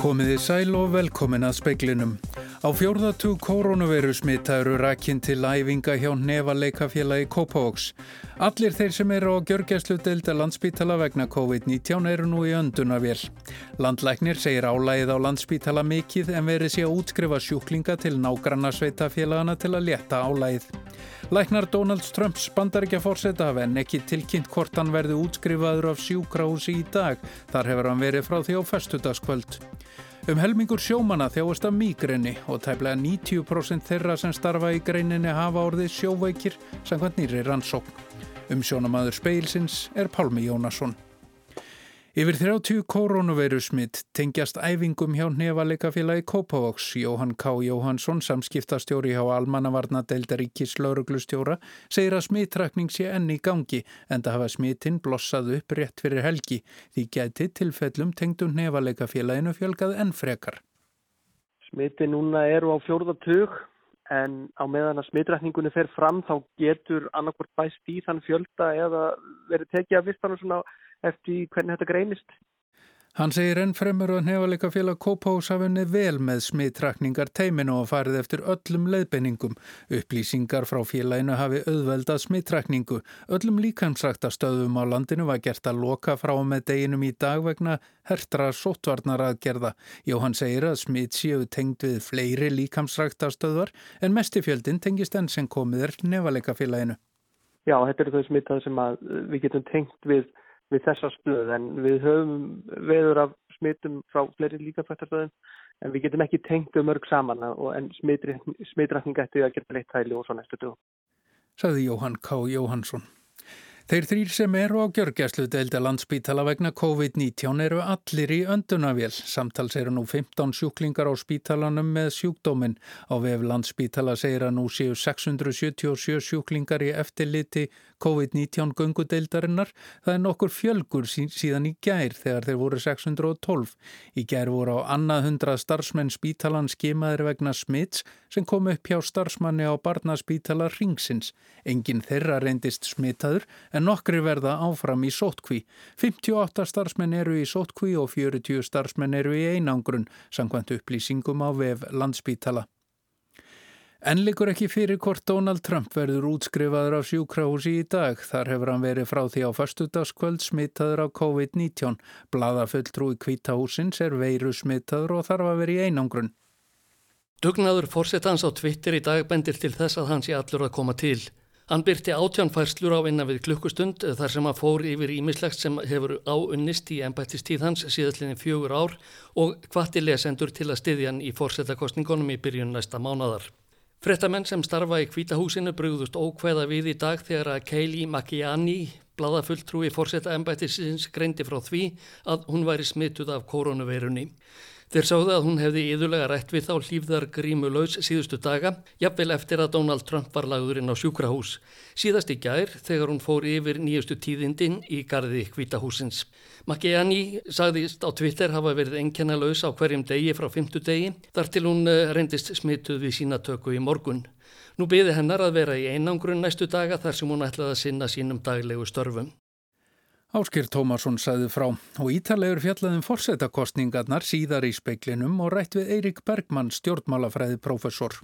Komiði sæl og velkomin að speiklinum. Á fjórðatug koronaviru smita eru rakinn til æfinga hjá nefa leikafélagi Kópavóks. Allir þeir sem eru á gjörgjæslu delta landspítala vegna COVID-19 eru nú í öndunavél. Landlæknir segir álægið á landspítala mikið en verið sé að útskrifa sjúklinga til nágranna sveitafélagana til að létta álægið. Læknar Donald Trumps bandaríkja fórseta hafa en ekki tilkynnt hvort hann verði útskrifaður af sjúkrahúsi í dag. Þar hefur hann verið frá því á festudaskvöld. Um helmingur sjómana þjáast af mýgrenni og tæplega 90% þeirra sem starfa í greininni hafa orðið sjóveikir samkvæmt nýri rannsókn. Um sjónamaður speilsins er Pálmi Jónasson. Yfir 30 koronaveiru smitt tengjast æfingum hjá nefaleikafélagi Kópavóks. Jóhann K. Jóhannsson, samskiptastjóri hjá Almannavarna Deildaríkis lauruglustjóra, segir að smittrakning sé enni í gangi en það hafa smittinn blossað upp rétt fyrir helgi. Því gæti tilfellum tengdum nefaleikafélaginu fjölgað enn frekar. Smitti núna eru á fjórðatug en á meðan að smittrakningunni fer fram þá getur annarkvort bæst í þann fjölda eða verið tekið að vistan og svona eftir hvernig þetta greinist. Hann segir enn fremur að nefaleika félag Kópás hafi unni vel með smittrakningar teiminu og farið eftir öllum leiðbenningum. Upplýsingar frá félaginu hafi auðveldað smittrakningu. Öllum líkamsræktastöðum á landinu var gert að loka frá með deginum í dag vegna hertra sótvarnar aðgerða. Jóhann segir að smitt séu tengd við fleiri líkamsræktastöðvar en mestifjöldin tengist enn sem komið er nefaleika félaginu. Já, þetta eru þau smittað sem við getum tengt við við þessa stöð en við höfum veður af smitum frá fleiri líkafrættastöðum en við getum ekki tengt um örg saman en smitrækning ætti að geta leitt hæli og svo næstu dög. Saði Jóhann K. Jóhannsson. Þeir þrýr sem eru á gjörgjæslu deilda landspítala vegna COVID-19 eru allir í öndunavél. Samtals eru nú 15 sjúklingar á spítalanum með sjúkdóminn. Á vef landspítala segir að nú séu 677 sjúklingar í eftirliti COVID-19 gungudeildarinnar. Það er nokkur fjölgur síðan í gær þegar þeir voru 612. Í gær voru á annað hundra starfsmenn spítalan skimaður vegna smits sem kom upp hjá starfsmanni á barnaspítala Ringsins. Engin þeirra reyndist smitaður en en nokkri verða áfram í sótkví. 58 starfsmenn eru í sótkví og 40 starfsmenn eru í einangrun, sangkvæmt upplýsingum á vef landsbítala. En likur ekki fyrir hvort Donald Trump verður útskrifaður af sjúkrahúsi í dag. Þar hefur hann verið frá því á fastudaskvöld smitaður af COVID-19. Blaðafulltrúi kvítahúsins er veiru smitaður og þarf að vera í einangrun. Dugnaður fórsetans á Twitter í dag bendir til þess að hans sé allur að koma til. Hann byrti átjánfærslur á innan við klukkustund þar sem hann fór yfir ímislegt sem hefur áunnist í ennbættistíð hans síðastlinni fjögur ár og hvati lesendur til að styðja hann í fórsetakostningunum í byrjun næsta mánadar. Frettamenn sem starfa í kvítahúsinu brugðust ókveða við í dag þegar að Keili Makiani, bladafulltrúi fórseta ennbættisins, greindi frá því að hún væri smituð af koronaveirunni. Þeir sáðu að hún hefði yðurlega rætt við þá hlýfðar grímu laus síðustu daga, jafnvel eftir að Donald Trump var lagður inn á sjúkrahús. Síðast í gær þegar hún fór yfir nýjustu tíðindin í gardi hvítahúsins. Makiani sagðist á Twitter hafa verið enkenna laus á hverjum degi frá fymtu degi, þar til hún eh, reyndist smituð við sína tökku í morgun. Nú byði hennar að vera í einangrun næstu daga þar sem hún ætlaði að sinna sínum daglegu störfum. Áskir Tómasson sagði frá og ítalegur fjallaðum fórsetakostningarnar síðar í speiklinum og rætt við Eirik Bergmann stjórnmálafræði professor.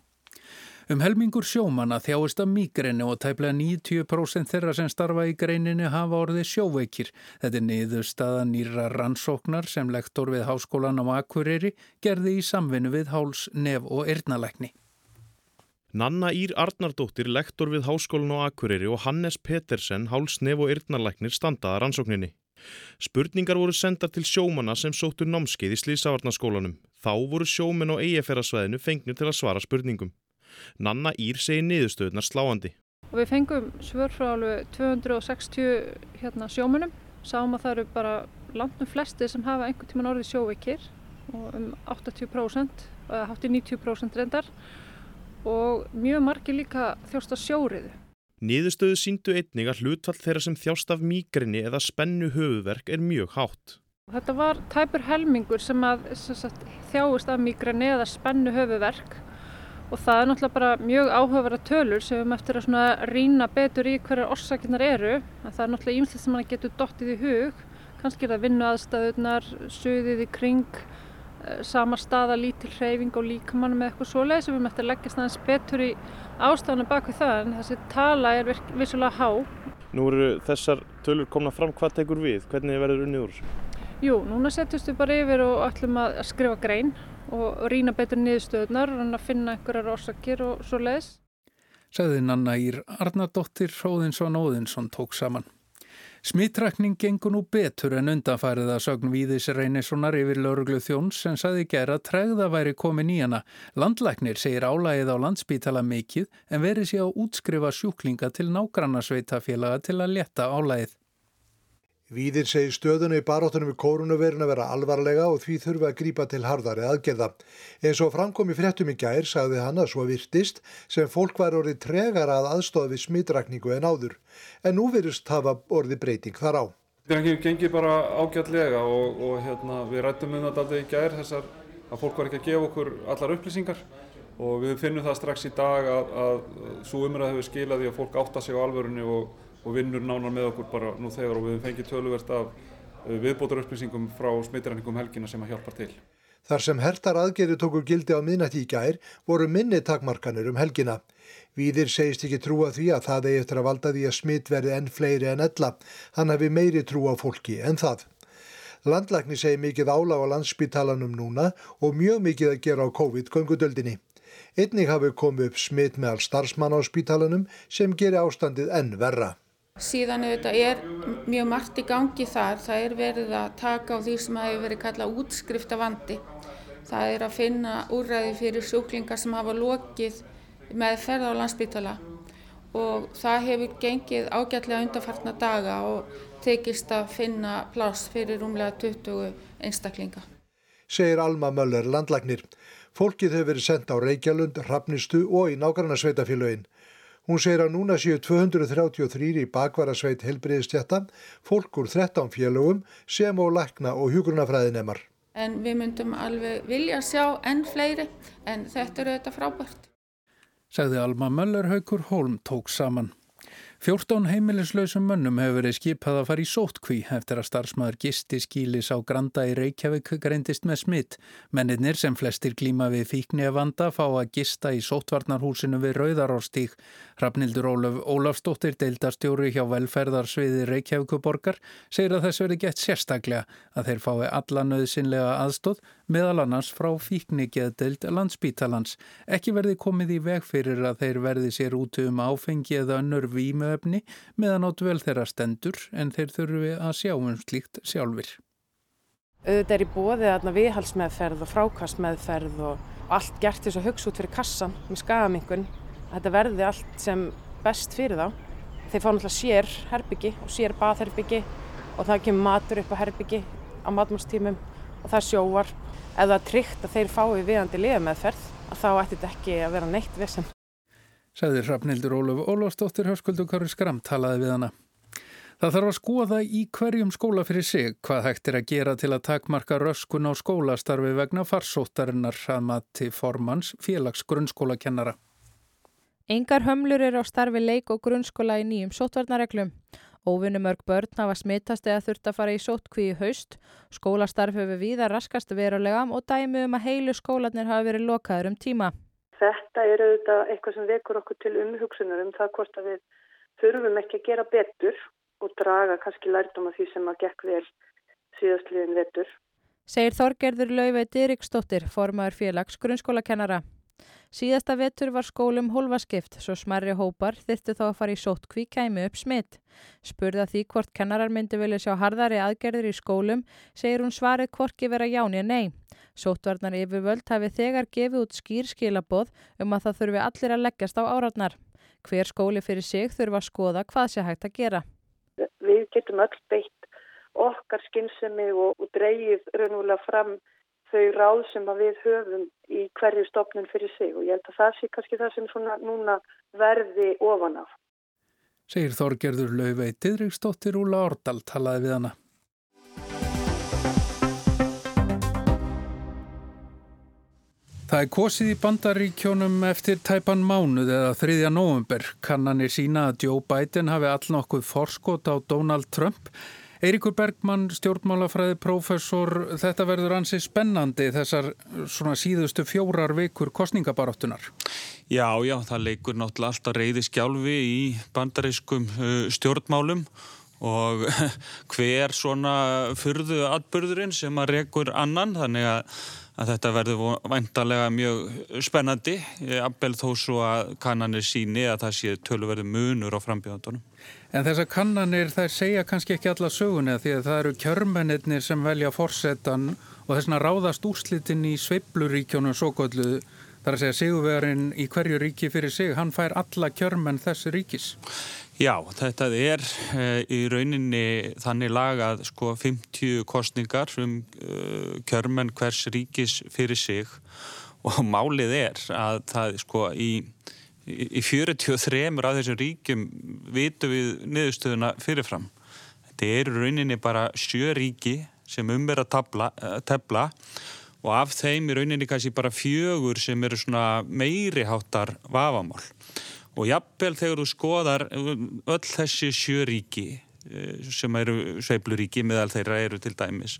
Um helmingur sjómanna þjáist af mýgrenni og tæplega 90% þeirra sem starfa í greininni hafa orðið sjóveikir. Þetta er niðurstaða nýra rannsóknar sem lektor við Háskólan á Akureyri gerði í samvinnu við Háls, Nef og Ernalækni. Nanna Ír Arnardóttir, lektor við Háskólan og Akureyri og Hannes Petersen, hálsnef og yrnarlæknir standaða rannsókninni. Spurningar voru sendar til sjómanna sem sóttu námskeið í Slísavarnaskólanum. Þá voru sjómen og eigafærarsvæðinu fengnir til að svara spurningum. Nanna Ír segi niðurstöðunar sláandi. Og við fengum svör frá alveg 260 hérna, sjómunum. Sáum að það eru bara landnum flesti sem hafa einhvern tíman orðið sjóveikir og um 80% eða 80-90% reyndar og mjög margir líka þjást af sjóriðu. Niðurstöðu síndu einnig að hlutfall þeirra sem þjást af mýgrinni eða spennu höfuverk er mjög hátt. Þetta var tæpur helmingur sem að sem sagt, þjáist af mýgrinni eða spennu höfuverk og það er náttúrulega bara mjög áhugavera tölur sem við um eftir að rýna betur í hverjar orsakinnar eru. Það er náttúrulega ímslega sem mann getur dottið í hug, kannski er það vinnu aðstæðunar, suðið í kring sama staða lítil hreyfing og líkamann með eitthvað svoleið sem við möttum að leggja staðans betur í ástafna bak við það en þessi tala er vissulega há. Nú eru þessar tölur komna fram, hvað tekur við? Hvernig verður unnið úr? Jú, núna setjumst við bara yfir og ætlum að skrifa grein og rýna betur niðurstöðunar og að finna einhverjar orsakir og svo leiðis. Saði Nanna Ír Arnardóttir Róðinsson Óðinsson tók saman. Smittrakning gengur nú betur en undanfærið að sögn Víðis Reynissonar yfir lauruglu þjóns sem saði gera tregða væri komin í hana. Landlæknir segir álægið á landsbítala mikið en verið sé að útskrifa sjúklinga til nágrannarsveitafélaga til að leta álægið. Víðir segir stöðunni í baróttunum við koronavirun að vera alvarlega og því þurfa að grípa til hardari aðgerða. Eins og framkom í fréttum í gær sagði hann að svo virtist sem fólk var orðið tregara að aðstofa við smittrakningu en áður. En nú virðist hafa orðið breyting þar á. Það gengir bara ágjörlega og, og hérna, við rættum um þetta alltaf í gær þessar að fólk var ekki að gefa okkur allar upplýsingar og við finnum það strax í dag að, að svo umræð hefur skilaði að fólk átta sig á alvörunni og og vinnur nánar með okkur bara nú þegar og við fengið töluvert af eh, viðbótar upplýsingum frá smittiræningum helgina sem að hjálpar til. Þar sem hertar aðgerri tóku gildi á miðnætti í gær voru minni takmarkanir um helgina. Víðir segist ekki trúa því að það eigi eftir að valda því að smitt verði enn fleiri en ella. Hann hafi meiri trú á fólki en það. Landlækni segi mikið álag á landsbytalanum núna og mjög mikið að gera á COVID-göngudöldinni. Einnig hafi komið upp smitt með all starfsmann á spítalanum sem geri ástandið enn verra. Síðan auðvitað er mjög margt í gangi þar. Það er verið að taka á því sem hefur verið kallað útskrifta-vandi. Það er að finna úrræði fyrir sjúklingar sem hafa lokið með ferða á landsbytala og það hefur gengið ágætlega undarfartna daga og tekist að finna pláss fyrir rúmlega 20 einstaklinga. Segir Alma Möller landlagnir. Fólkið hefur verið sendt á Reykjalund, Hrafnistu og í nákvæmna sveitafélögin. Hún segir að núna séu 233 í bakvarasveit helbriðistjættan, fólk úr 13 félögum sem á lækna og hjúgrunafræðinemar. En við myndum alveg vilja sjá enn fleiri en þetta eru þetta frábært. Segði Alma Möller Haugur Holm tók saman. 14 heimilislausum mönnum hefur verið skipað að fara í sótkví eftir að starfsmæður gisti skílis á Granda í Reykjavík greindist með smitt. Mennirnir sem flestir glíma við fíkni að vanda fá að gista í sótvarnarhúsinu við Rauðarórstík. Rafnildur Ólaf Ólafsdóttir, deildarstjóri hjá velferðarsviði Reykjavíkuborgar, segir að þess verið gett sérstaklega að þeir fái alla nöðsynlega aðstóð meðal annars frá fíknigeðdeild landsbítalans. Ekki verði komið í veg fyrir að þeir verði sér út um áfengi eða önnur vímöfni meðan á dvel þeirra stendur en þeir þurfi að sjá um slíkt sjálfur. Auðvitað er í bóðið viðhalsmeðferð og frákastmeðferð og allt gert þess að hugsa út fyrir kassan með skagamingun þetta verði allt sem best fyrir þá. Þeir fá náttúrulega sér herbyggi og sér baðherbyggi og það kemur matur upp á herbyggi á matmálstímum og það sjóvar. Ef það er tryggt að þeir fái viðandi liðameðferð þá ætti þetta ekki að vera neitt vissum. Sæðir Hrafnildur Ólaf Ólafsdóttir Hörskuldur Kari Skram talaði við hana. Það þarf að skoða í hverjum skóla fyrir sig hvað hægt er að gera til að takmarka röskun á skólastarfi vegna farsóttarinnar að mati formans félags grunnskólakennara. Engar hömlur eru á starfi leik og grunnskóla í nýjum sótvarnareglum. Óvinnumörg börn hafa smittast eða þurft að fara í sótkví í haust. Skólastarf hefur viða raskast verulega og dæmi um að heilu skólanir hafa verið lokaður um tíma. Þetta er auðvitað eitthvað sem vekur okkur til umhugsunar um það hvort að við þurfum ekki að gera betur og draga kannski lærdom af því sem að gekk vel síðastliðin vetur. Segir Þorgerður Laufey Diriksdóttir, formaður félags grunnskólakennara. Síðasta vetur var skólum hólfaskipt svo smerri hópar þyrtu þá að fara í sótkví kæmi upp smitt. Spurða því hvort kennarar myndi vilja sjá harðari aðgerðir í skólum segir hún svarið hvorki vera jáni en nei. Sótvarnar yfirvöld hafi þegar gefið út skýr skilaboð um að það þurfi allir að leggjast á áratnar. Hver skóli fyrir sig þurfa að skoða hvað sé hægt að gera. Við getum öll beitt okkar skynsemi og, og dreyið raunverulega fram þau ráð sem við höfum í hverju stopnum fyrir sig og ég held að það sé kannski það sem svona núna verði ofan af. Segir Þorgerður Lauvei Didriksdóttir Úla Ordal talaði við hana. Það er kosið í bandaríkjónum eftir tæpan mánuð eða 3. november. Kannanir sína að Joe Biden hafi all nokkuð forskot á Donald Trump Eiríkur Bergmann, stjórnmálafræði professor, þetta verður ansi spennandi þessar svona síðustu fjórar vikur kostningabaráttunar. Já, já, það leikur náttúrulega alltaf reyði skjálfi í bandarískum stjórnmálum og hver svona fyrðu atbyrðurinn sem að rekur annan, þannig að að þetta verður vantarlega mjög spennandi, abbel þó svo að kannanir síni að það sé töluverðu munur á frambjöðandunum. En þessar kannanir þær segja kannski ekki alla söguna því að það eru kjörmennir sem velja fórsetan og þessna ráðast úrslitin í sveibluríkjónum svo gölluðu þar að segja sigurverðin í hverju ríki fyrir sig, hann fær alla kjörmenn þessi ríkis. Já, þetta er uh, í rauninni þannig lagað sko 50 kostningar um uh, kjörmenn hvers ríkis fyrir sig og málið er að það sko í, í 43 af þessum ríkjum vitum við niðurstöðuna fyrirfram. Þetta er í rauninni bara sjö ríki sem umver að tabla, uh, tefla og af þeim í rauninni kannski bara fjögur sem eru svona meiri háttar vafamál og jafnvel þegar þú skoðar öll þessi sjöríki eh, sem eru sveibluríki meðal þeirra eru til dæmis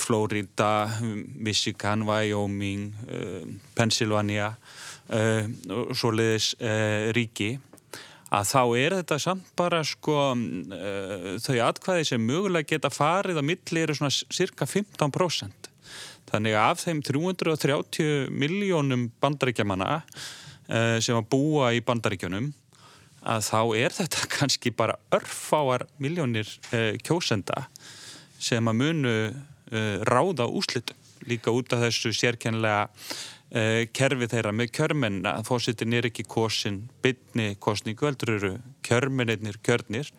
Florida, Michigan, Wyoming, Pennsylvania uh, svoleiðis ríki að þá er þetta samt bara sko þau atkvæði sem mögulega geta farið á milli eru svona cirka 15% þannig að af þeim 330 miljónum bandaríkjamanna sem að búa í bandaríkjunum að þá er þetta kannski bara örfáar miljónir kjósenda sem að munu ráða úslitum líka út af þessu sérkennlega kerfi þeirra með kjörmenn að fósittin er ekki kosin bytni kosningu, heldur eru kjörmennir kjörnir.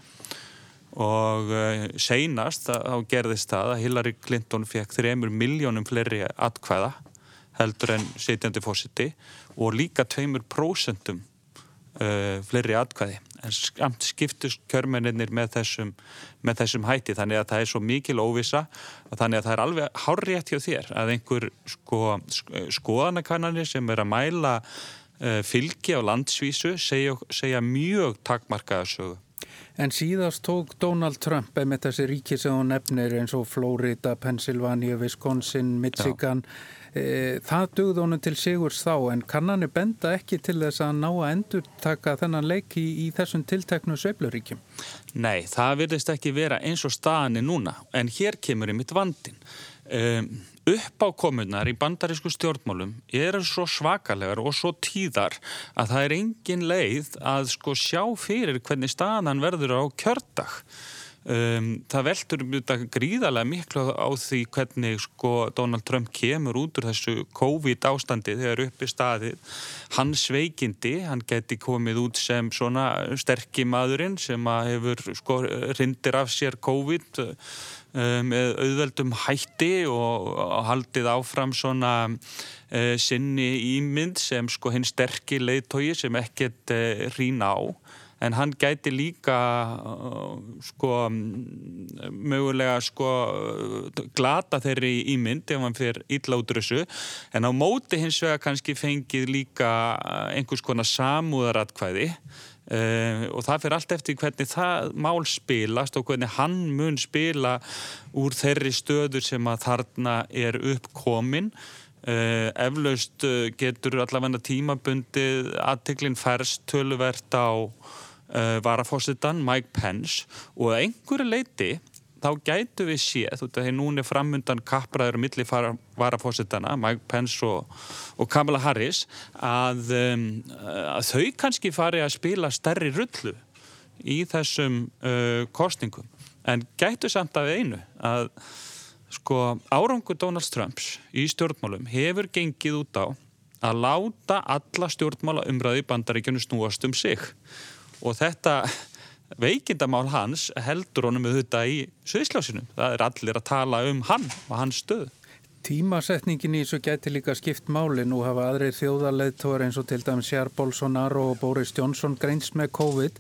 Og seinast þá gerðist það að Hillary Clinton fekk 3 miljónum fleiri atkvæða heldur en setjandi fósiti og líka 2% uh, fleiri atkvæði. En skamt skiptust kjörmennir með þessum, með þessum hætti. Þannig að það er svo mikil óvisa þannig að það er alveg hárétt hjá þér að einhver sko, skoðanakannanir sem er að mæla uh, fylgi á landsvísu segja, segja mjög takmarkaða sögu. En síðast tók Donald Trump með þessi ríki sem hún nefnir eins og Florida, Pennsylvania, Wisconsin, Michigan Já það dugði honum til sigurs þá en kannanir benda ekki til þess að ná að endur taka þennan leiki í, í þessum tilteknu sveifluríkjum? Nei, það virðist ekki vera eins og staðinni núna en hér kemur í mitt vandin. Um, uppákomunar í bandarísku stjórnmálum eru svo svakalegar og svo tíðar að það er engin leið að sko sjá fyrir hvernig staðan verður á kjördag. Um, það veldur gríðarlega miklu á því hvernig sko Donald Trump kemur út úr þessu COVID ástandi þegar uppi staðið. Hans veikindi, hann geti komið út sem svona sterkir maðurinn sem að hefur sko rindir af sér COVID um, með auðveldum hætti og, og haldið áfram svona uh, sinni ímynd sem sko hinn sterkir leiðtogi sem ekkert uh, rína á en hann gæti líka uh, sko mögulega sko glata þeirri ímynd ef hann fyrir þessu. En á móti hins vega kannski fengið líka einhvers konar samúðaratkvæði. Uh, og það fyrir allt eftir hvernig það mál spilast og hvernig hann mun spila úr þeirri stöður sem að þarna er uppkomin. Uh, eflaust uh, getur allavega tímabundið aðteglinn færst töluvert á uh, varafósitan Mike Pence og að einhverju leiti þá gætu við séð, þú veit að núna er framundan kapraður milli varafósitana Mike Pence og, og Kamala Harris að, um, að þau kannski fari að spila stærri rullu í þessum uh, kostningum en gætu samt af einu að sko árangur Donald Trumps í stjórnmálum hefur gengið út á að láta alla stjórnmála umræði bandaríkjunu snúast um sig og þetta veikindamál hans heldur honum auðvitað í söðslásinu. Það er allir að tala um hann og hans stöð. Tímasetningin í þessu gæti líka skipt máli. Nú hafa aðrir þjóðarleðtóður eins og til dæmis Sjár Bolsonaro og Boris Johnson greinst með COVID.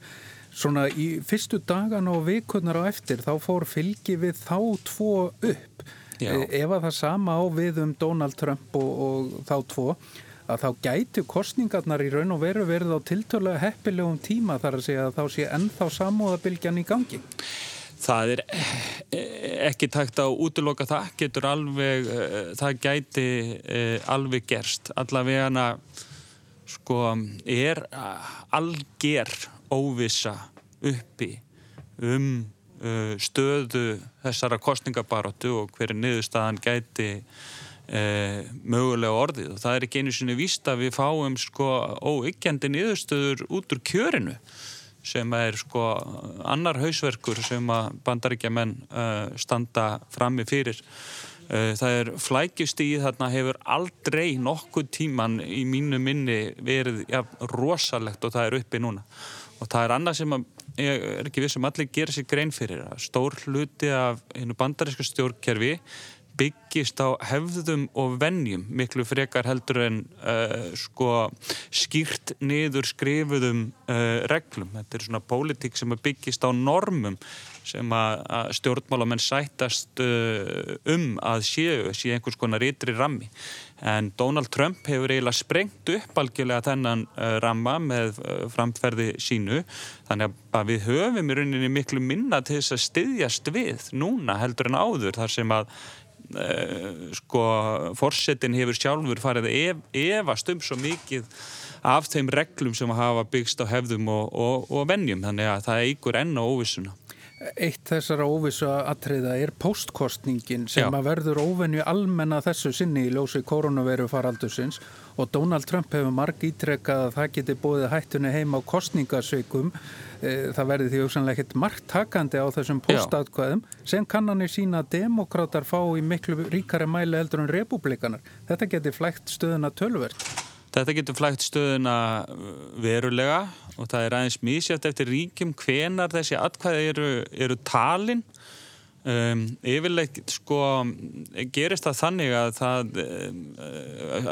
Svona í fyrstu dagan og vikurnar á eftir þá fór fylgi við þá tvo upp. Já. E, ef að það sama á við um Donald Trump og, og þá tvo að þá gætu kostningarnar í raun og veru verið á tiltölulega heppilegum tíma þar að segja að þá sé ennþá samúðabilgjan í gangi. það er ekki takt að útloka það, getur alveg, það gæti alveg gerst. Allavega hana, sko, er alger óvisa uppi um stöðu þessara kostningabaróttu og hverju niðurstaðan gæti E, mögulega orðið. Og það er ekki einu sinni víst að við fáum sko óyggjandi niðurstöður út úr kjörinu sem er sko annar hausverkur sem að bandaríkja menn uh, standa frammi fyrir. Uh, það er flækjustíð þarna hefur aldrei nokkuð tíman í mínu minni verið ja, rosalegt og það er uppi núna. Og það er annað sem að ég er ekki við sem um allir gera sér grein fyrir stór hluti af bandaríska stjórnkerfi byggist á hefðum og vennjum miklu frekar heldur en uh, sko skýrt niður skrifuðum uh, reglum. Þetta er svona pólitík sem byggist á normum sem að, stjórnmálamenn sættast uh, um að séu, séu einhvers konar ytri rammi. En Donald Trump hefur eiginlega sprengt upp algjörlega þennan ramma með framferði sínu. Þannig að við höfum í rauninni miklu minna til þess að styðjast við núna heldur en áður þar sem að sko forsetin hefur sjálfur farið ef, efast um svo mikið af þeim reglum sem hafa byggst á hefðum og, og, og vennjum þannig að það eigur enn á óvissuna Eitt þessara óvissu atriða er postkostningin sem Já. að verður óvenju almenna þessu sinni í ljósi koronaviru faraldusins og Donald Trump hefur marg ítrekkað að það geti búið hættunni heim á kostningasveikum. Eh, það verði því auðvitað ekkert margtakandi á þessum postatkvæðum sem kannanir sína að demokrátar fá í miklu ríkari mæli eldur en republikanar. Þetta geti flægt stöðuna tölverð. Þetta getur flægt stöðuna uh, verulega og það er aðeins mísjátt eftir ríkjum hvenar þessi atkvæði eru, eru talin. Um, yfirleitt sko gerist það þannig að það um,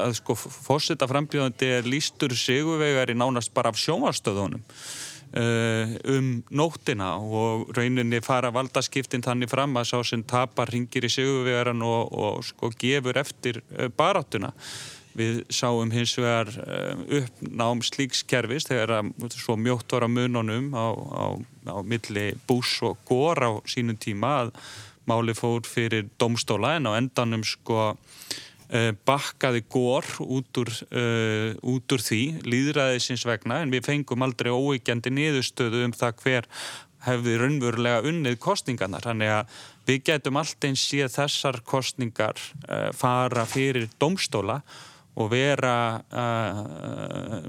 að sko fórsetta frambjóðandi er lístur sigurvegar í nánast bara af sjómarstöðunum uh, um nóttina og rauninni fara valdaskiptin þannig fram að sá sem tapar ringir í sigurvegaran og, og sko gefur eftir uh, baráttuna. Við sáum hins vegar eh, uppnám slíkskerfis þegar svo mjótt var að mununum á, á, á milli bús og gór á sínum tíma að máli fór fyrir domstóla en á endanum sko bakkaði gór út úr, uh, út úr því líðræðisins vegna en við fengum aldrei óeikjandi niðurstöðu um það hver hefði raunverulega unnið kostningarnar þannig að við getum alltaf eins síðan þessar kostningar uh, fara fyrir domstóla og vera uh,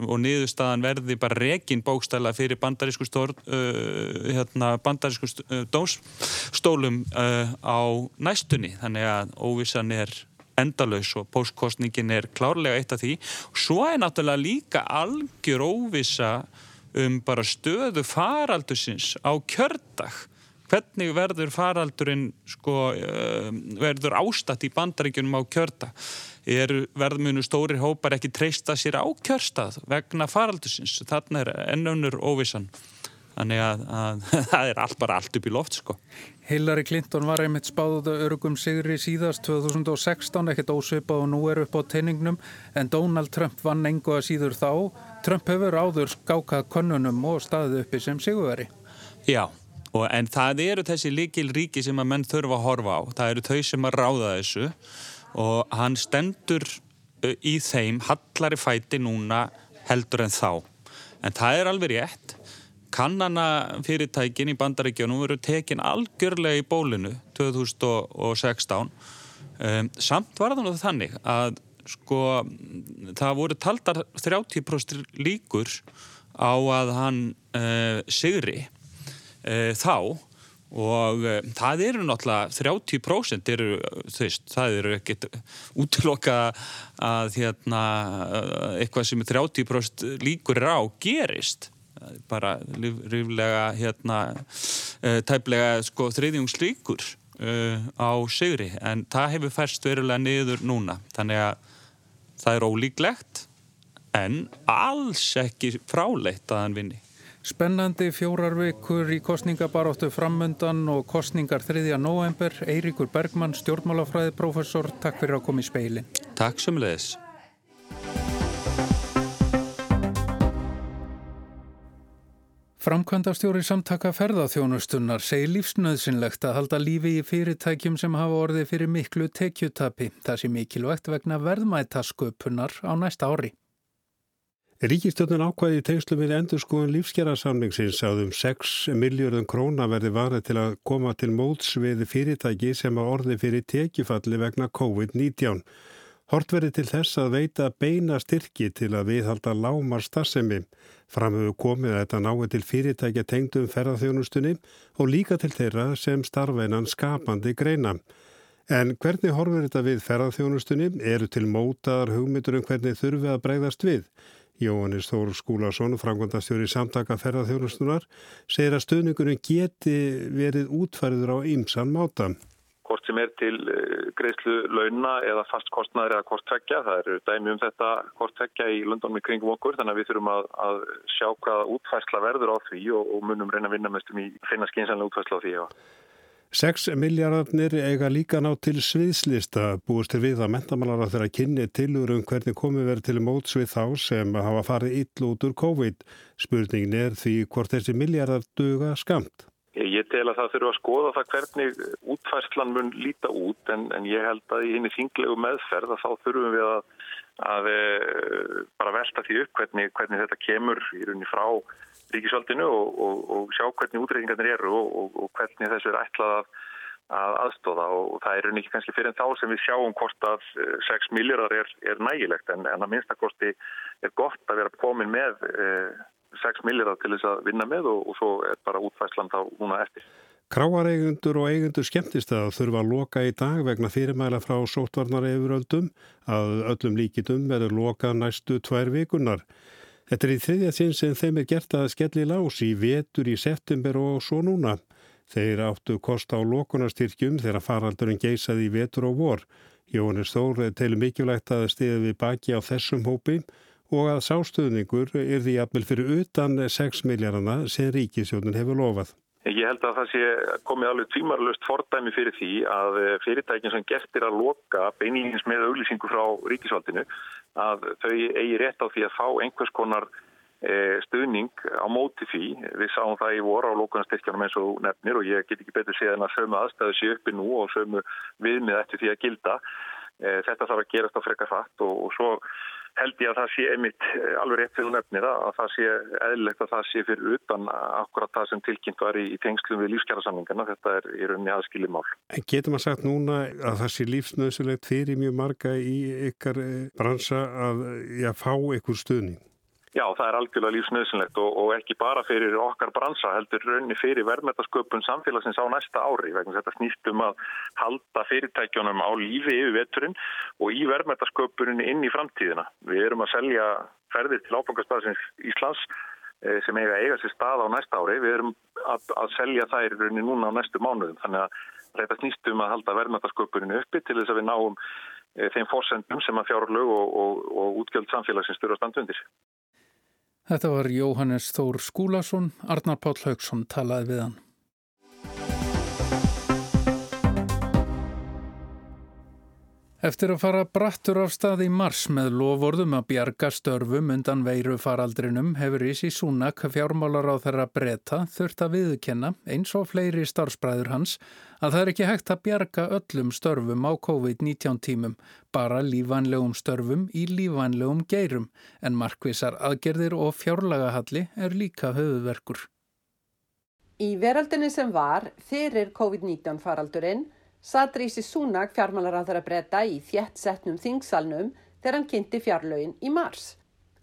og niðurstaðan verði bara rekin bókstæla fyrir bandarísku stór, hérna, bandarísku dómstólum á næstunni. Þannig að óvissan er endalauðs og póstkostningin er klárlega eitt af því svo er náttúrulega líka algjör óvissa um bara stöðu faraldusins á kjördag hvernig verður faraldurinn sko, uh, verður ástatt í bandaríkunum á kjördag er verðmunu stóri hópar ekki treysta sér á kjörstað vegna faraldusins. Þannig er ennönnur óvissan. Þannig að, að það er allt bara allt upp í loft sko. Hillary Clinton var einmitt spáðuða örugum sigri síðast 2016, ekkert ósvipað og nú er upp á teiningnum en Donald Trump vann engu að síður þá. Trump hefur áður skákað konunum og staðið uppi sem sigurveri. Já, og, en það eru þessi líkil ríki sem að menn þurfa að horfa á. Það eru þau sem að ráða þessu og hann stendur í þeim hallari fæti núna heldur en þá. En það er alveg rétt. Kannana fyrirtækin í bandaríkjónum voru tekin algjörlega í bólinu 2016. Um, samt var það nú þannig að sko það voru taldar 30% líkur á að hann uh, sigri uh, þá og uh, það eru náttúrulega 30% eru, veist, það eru ekkert útloka að hérna, eitthvað sem er 30% líkur er á gerist bara ríflega hérna, uh, tæplega sko, þriðjungslíkur uh, á sigri en það hefur færst verulega niður núna þannig að það er ólíklegt en alls ekki fráleitt að hann vinni Spennandi fjórar vikur í kostningabaróttu framöndan og kostningar 3. november. Eiríkur Bergmann, stjórnmálafræði professor, takk fyrir að koma í speilin. Takk sem leðis. Framkvæmdastjóri samtaka ferðaþjónustunnar segir lífsnöðsynlegt að halda lífi í fyrirtækjum sem hafa orðið fyrir miklu tekjutapi. Það sé mikilvægt vegna verðmætasköpunar á næsta ári. Ríkistjónin ákvæði í tengslu við endurskóðun lífsgerðarsamlingsins að um 6 miljardum króna verði varði til að koma til móts við fyrirtæki sem hafa orðið fyrir tekjufalli vegna COVID-19. Hort verið til þess að veita beina styrki til að viðhalda lámar starfsemi. Framhauðu komið að þetta náði til fyrirtækja tengdum ferðarþjónustunni og líka til þeirra sem starfeinan skapandi greina. En hvernig horfur þetta við ferðarþjónustunni eru til mótaðar hugmyndur um hvernig þurfi að bregðast við? Jóhannes Þór Skúlason, frangvandastjóri samtaka ferðarþjónustunar, segir að stöðningunum geti verið útfæriður á ýmsan máta hvort sem er til eh, greiðslu launa eða fast kostnæður eða hvort tveggja. Það eru dæmi um þetta hvort tveggja í Lundónum í kringum okkur þannig að við þurfum að, að sjá hvaða útfærsla verður á því og, og munum reyna að vinna mestum í finna skynsanlega útfærsla á því. 6 miljardarnir eiga líka ná til sviðslista búist til við að mentamálara þeirra kynni tilur um hvernig komið verið til móts við þá sem hafa farið ill út úr COVID. Spurningin er því hvort þessi miljardar duga skamt. Ég tel að það þurfa að skoða það hvernig útfærslan mun líta út en, en ég held að í henni þinglegu meðferð að þá þurfum við að, að e, bara velta því upp hvernig, hvernig þetta kemur í rauninni frá ríkisvaldinu og, og, og sjá hvernig útreyningarnir eru og, og hvernig þessu er ætlað að, að aðstóða og það er rauninni ekki kannski fyrir en þá sem við sjáum hvort að 6 e, miljardar er, er nægilegt en, en að minnstakosti er gott að vera komin með e, 6 milljar til þess að vinna með og, og svo er bara útfæslan þá núna eftir. Kráareigundur og eigundur skemmtist að þurfa að loka í dag vegna fyrirmæla frá sótvarnar yfiröldum að öllum líkitum verður loka næstu tvær vikunar. Þetta er í þriðja sinn sem þeim er gert að skelli lás í vetur í september og svo núna. Þeir áttu kosta á lokunarstyrkjum þegar faraldurinn geysaði í vetur og vor. Jónis Þór telur mikilvægt að stiða við baki á þessum hópi og að sástöðningur er því jafnvel fyrir utan 6 miljarana sem ríkisjónin hefur lofað. Ég held að það sé komið alveg tvímarlust fordæmi fyrir því að fyrirtækin sem gertir að loka beiningins með auglýsingu frá ríkisvaldinu að þau eigi rétt á því að fá einhvers konar e, stuðning á móti því. Við sáum það í voru á lókunarstyrkjanum eins og nefnir og ég get ekki betur séð en að sömu aðstæðu sé uppi nú og sömu viðmið eftir því að gilda. E, þetta þarf að gerast á frekar fatt og, og svo held ég að það sé einmitt eh, alveg rétt fyrir nefnir að það sé eðlilegt að það sé fyrir utan akkurat það sem tilkynnt var í, í tengslum við lífskjærasamlingarna. Þetta er í rauninni aðskilið mál. En getur maður sagt núna að það sé lífsnöðsulegt fyrir mjög marga í ykkar eh, bransa að já, fá ykkur stuðning? Já, það er algjörlega lífsnöðsynlegt og, og ekki bara fyrir okkar bransa heldur raunni fyrir verðmætasköpun samfélagsins á næsta ári vegna þetta snýst um að halda fyrirtækjunum á lífi yfir veturinn og í verðmætasköpunin inn í framtíðina. Við erum að selja ferðir til áfangastaðsins Íslands eh, sem eiga eiga sér stað á næsta ári. Við erum að, að selja þær raunni núna á næstu mánuðum þannig að þetta snýst um að halda verðmætasköpunin uppi til þess að við náum eh, þeim fórsendum sem að fjárlög og, og, og útgjöld samfélagsins styrir að standa undir. Þetta var Jóhannes Þór Skúlason, Arnar Páll Haugsson talaði við hann. Eftir að fara brattur af stað í mars með lovorðum að bjarga störfum undan veiru faraldrinum hefur Ísi Súnak fjármálar á þeirra breyta þurft að viðkenna eins og fleiri starfsbræður hans að það er ekki hægt að bjarga öllum störfum á COVID-19 tímum, bara lífanlegum störfum í lífanlegum geirum en markvisar aðgerðir og fjárlagahalli er líka höfuverkur. Í veraldinni sem var fyrir COVID-19 faraldurinn Sadrísi Súnak fjármálar á þeirra breyta í þjætt setnum þingsalnum þegar hann kynnti fjárlögin í mars.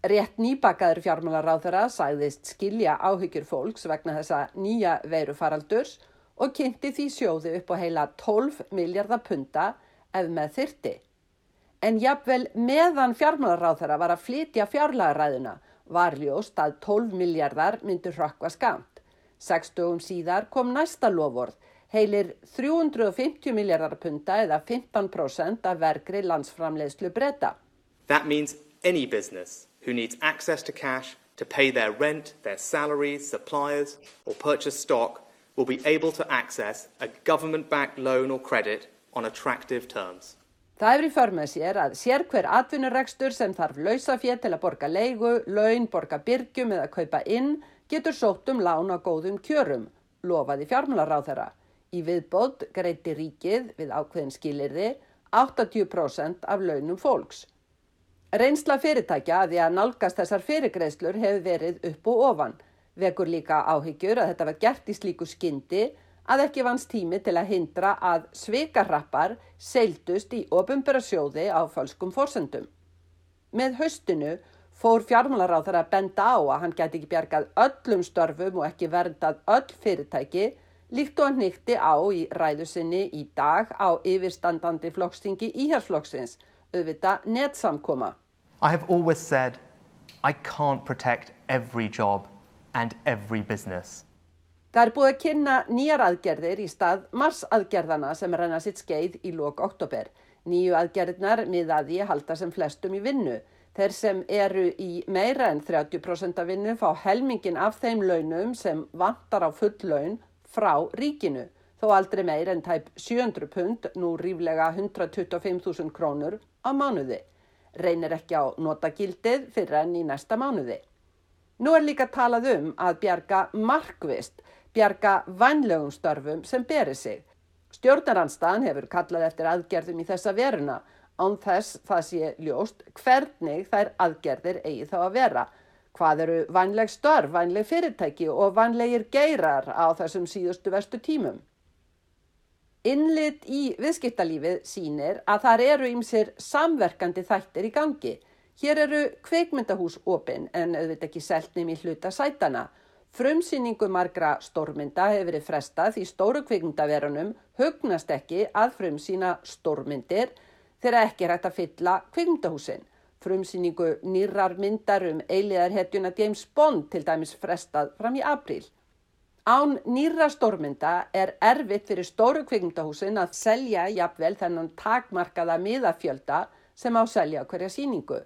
Rétt nýbakaður fjármálar á þeirra sæðist skilja áhyggjur fólks vegna þessa nýja veirufaraldurs og kynnti því sjóði upp á heila 12 miljardar punta ef með þyrti. En jafnvel meðan fjármálar á þeirra var að flytja fjárlagaræðuna var ljóst að 12 miljardar myndur hrakka skamt. Seks dögum síðar kom næsta lofórð heilir 350 miljardar punta eða 15% af verkri landsframleiðslu breyta. That means any business who needs access to cash to pay their rent, their salaries, suppliers or purchase stock will be able to access a government-backed loan or credit on attractive terms. Það er í förmið sér að sér hver atvinnurekstur sem þarf lausafétt til að borga leigu, laun, borga byrgjum eða kaupa inn getur sótt um lán á góðum kjörum, lofaði fjármálaráð þeirra. Í viðbót greiti ríkið við ákveðin skilirði 80% af launum fólks. Reynsla fyrirtækja að því að nálgast þessar fyrirgreislur hefur verið upp og ofan. Vekur líka áhyggjur að þetta var gert í slíku skyndi að ekki vans tími til að hindra að svikarrappar seildust í ofumbera sjóði á fölskum fórsendum. Með haustinu fór fjármálaráð þar að benda á að hann geti ekki bjargað öllum störfum og ekki verndað öll fyrirtæki líkt og nýtti á í ræðusinni í dag á yfirstandandi flokkstingi íhjárflokksins, auðvita netsamkoma. I have always said I can't protect every job and every business. Það er búið að kynna nýjar aðgerðir í stað marsaðgerðana sem renna sitt skeið í lok oktober. Nýju aðgerðnar miðaði halda sem flestum í vinnu. Þeir sem eru í meira en 30% af vinnu fá helmingin af þeim launum sem vantar á full laun frá ríkinu. Þó aldrei meir en tæp 700 pund, nú ríflega 125.000 krónur á mánuði. Reynir ekki á notagildið fyrir enn í næsta mánuði. Nú er líka talað um að bjarga markvist bjarga vannlegum störfum sem beri sig. Stjórnaranstaðan hefur kallað eftir aðgerðum í þessa veruna án þess það sé ljóst hvernig þær aðgerðir eigi þá að vera. Hvað eru vannleg störf, vannleg fyrirtæki og vannlegir geirar á þessum síðustu verstu tímum? Innlit í viðskiptalífið sínir að þar eru ímsir samverkandi þættir í gangi. Hér eru kveikmyndahús opinn en auðvitað ekki seltnum í hluta sætana Frumsýningu margra stórmynda hefur verið frestað því stóru kvikmyndaverunum hugnast ekki að frumsýna stórmyndir þegar ekki er hægt að fylla kvikmyndahúsin. Frumsýningu nýrar myndar um eiliðarhetjuna James Bond til dæmis frestað fram í apríl. Án nýra stórmynda er erfitt fyrir stóru kvikmyndahúsin að selja jafnvel þennan takmarkaða miðafjölda sem á selja hverja síningu.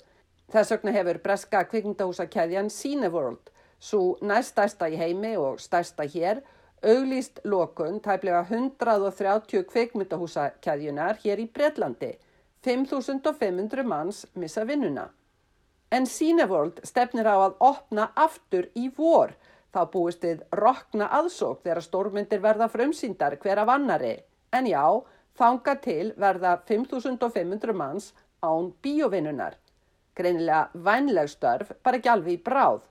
Þess vegna hefur breska kvikmyndahúsakæðjan Cineworld Svo næststærsta í heimi og stærsta hér auglýst lokun tæplega 130 kveikmyndahúsakæðjunar hér í Breitlandi. 5.500 manns missa vinnuna. En Cineworld stefnir á að opna aftur í vor. Þá búist við rokna aðsók þegar stórmyndir verða frumsýndar hver af annari. En já, þanga til verða 5.500 manns án bíovinnunar. Greinilega vænleg störf, bara ekki alveg í bráð.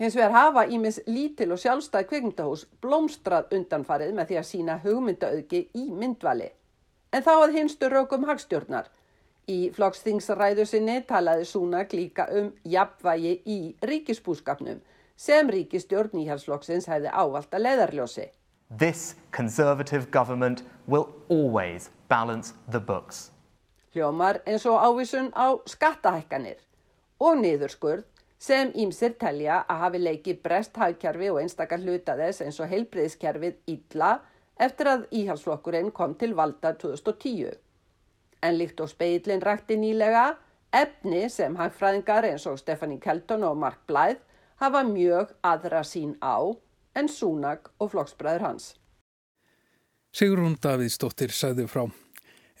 Hins vegar hafa ímis lítil og sjálfstæð kvikmyndahús blómstrað undanfarið með því að sína hugmyndaauðgi í myndvali. En þá að hinstu rökum hagstjórnar. Í flokksþingsræðu sinni talaði Súnak líka um jafnvægi í ríkisbúskapnum sem ríkistjórn nýhalsflokksins hefði ávalt að leiðarljósi. This conservative government will always balance the books. Hljómar eins og ávísun á skattahækkanir og niðurskurð sem ímsir telja að hafi leikið brest hagkerfi og einstakar hluta þess eins og heilbreyðskerfið illa eftir að íhalsflokkurinn kom til valda 2010. En líkt og speillin rætti nýlega, efni sem hagfræðingar eins og Stefanie Kelton og Mark Blythe hafa mjög aðra sín á en Súnag og flokksbræður hans. Sigrún Davíðsdóttir sæði frá.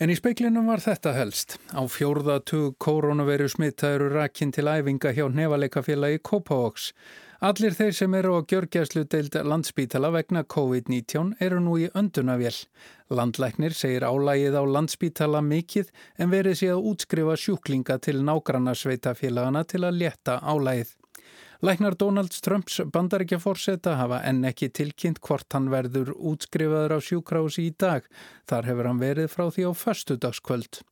En í speiklinum var þetta helst. Á fjórðatug koronaviru smitta eru rakinn til æfinga hjá nefaleikafélagi Kópavóks. Allir þeir sem eru á gjörgjæslu deild landsbítala vegna COVID-19 eru nú í öndunavél. Landlæknir segir álægið á landsbítala mikið en verið sé að útskrifa sjúklinga til nágranna sveitafélagana til að leta álægið. Læknar Donald Trumps bandaríkja fórseta hafa enn ekki tilkynnt hvort hann verður útskrifaður á sjúkrási í dag. Þar hefur hann verið frá því á förstudagskvöld.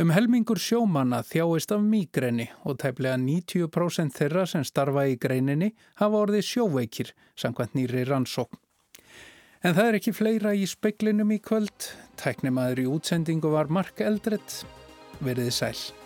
Um helmingur sjómanna þjáist af mýgreni og tæplega 90% þeirra sem starfa í greininni hafa orðið sjóveikir, samkvæmt nýri rannsókn. En það er ekki fleira í speklinum í kvöld. Tæknimaður í útsendingu var Mark Eldredd. Verðið sæl.